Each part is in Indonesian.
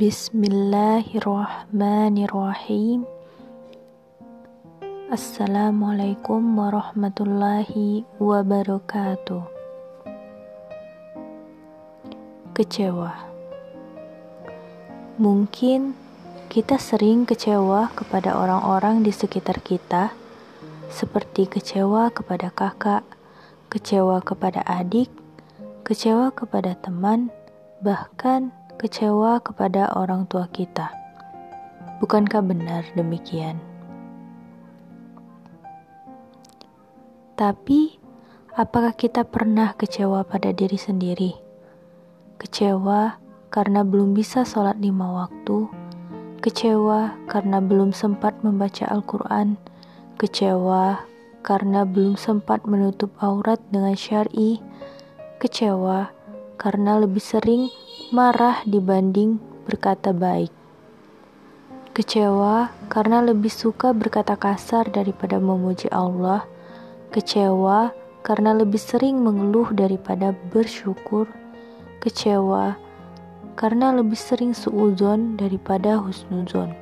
Bismillahirrahmanirrahim. Assalamualaikum warahmatullahi wabarakatuh. Kecewa. Mungkin kita sering kecewa kepada orang-orang di sekitar kita, seperti kecewa kepada kakak, kecewa kepada adik, kecewa kepada teman, bahkan kecewa kepada orang tua kita. Bukankah benar demikian? Tapi, apakah kita pernah kecewa pada diri sendiri? Kecewa karena belum bisa sholat lima waktu, kecewa karena belum sempat membaca Al-Quran, kecewa karena belum sempat menutup aurat dengan syari, kecewa karena lebih sering marah dibanding berkata baik. Kecewa karena lebih suka berkata kasar daripada memuji Allah. Kecewa karena lebih sering mengeluh daripada bersyukur. Kecewa karena lebih sering suuzon daripada husnuzon.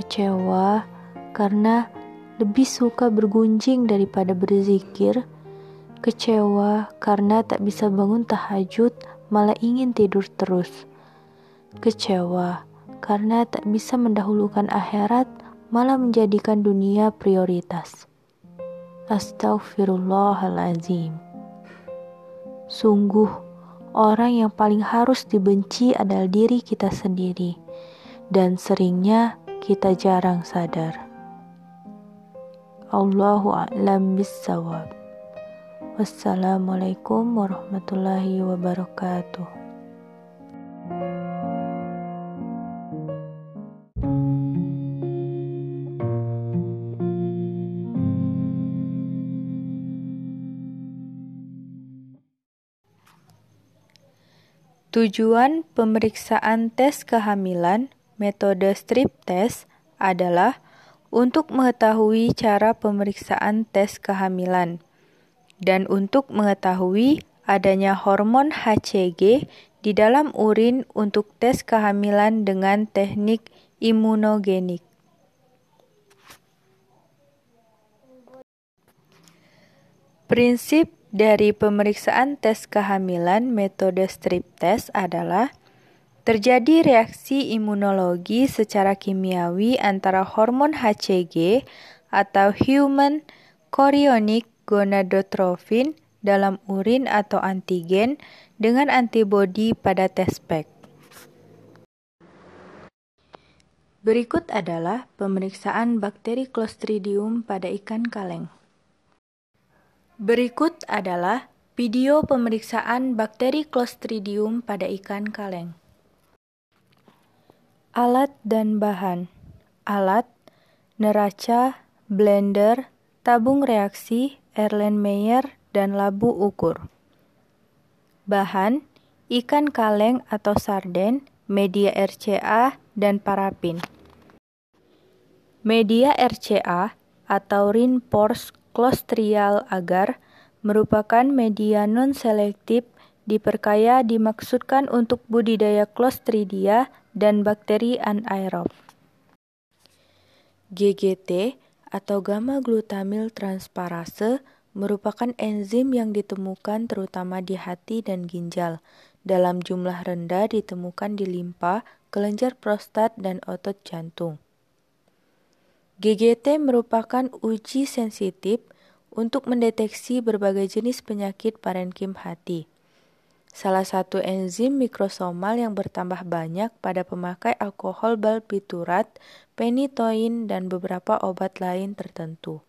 Kecewa karena lebih suka bergunjing daripada berzikir. Kecewa karena tak bisa bangun tahajud, malah ingin tidur terus. Kecewa karena tak bisa mendahulukan akhirat, malah menjadikan dunia prioritas. Astaghfirullahalazim. Sungguh orang yang paling harus dibenci adalah diri kita sendiri, dan seringnya kita jarang sadar. Allahu a'lam bissawab. Wassalamualaikum warahmatullahi wabarakatuh. Tujuan pemeriksaan tes kehamilan metode strip test adalah untuk mengetahui cara pemeriksaan tes kehamilan dan untuk mengetahui adanya hormon HCG di dalam urin untuk tes kehamilan dengan teknik imunogenik. Prinsip dari pemeriksaan tes kehamilan metode strip test adalah terjadi reaksi imunologi secara kimiawi antara hormon HCG atau human chorionic gonadotropin dalam urin atau antigen dengan antibodi pada tes pack. Berikut adalah pemeriksaan bakteri Clostridium pada ikan kaleng. Berikut adalah video pemeriksaan bakteri Clostridium pada ikan kaleng. Alat dan bahan Alat, neraca, blender, tabung reaksi, Erlenmeyer, dan labu ukur. Bahan, ikan kaleng atau sarden, media RCA, dan parafin. Media RCA atau reinforced Clostridial agar merupakan media non-selektif diperkaya dimaksudkan untuk budidaya Clostridia dan bakteri anaerob. GGT atau gamma glutamil transparase merupakan enzim yang ditemukan terutama di hati dan ginjal. Dalam jumlah rendah ditemukan di limpa, kelenjar prostat, dan otot jantung. GGT merupakan uji sensitif untuk mendeteksi berbagai jenis penyakit parenkim hati. Salah satu enzim mikrosomal yang bertambah banyak pada pemakai alkohol barbiturat, penitoin, dan beberapa obat lain tertentu.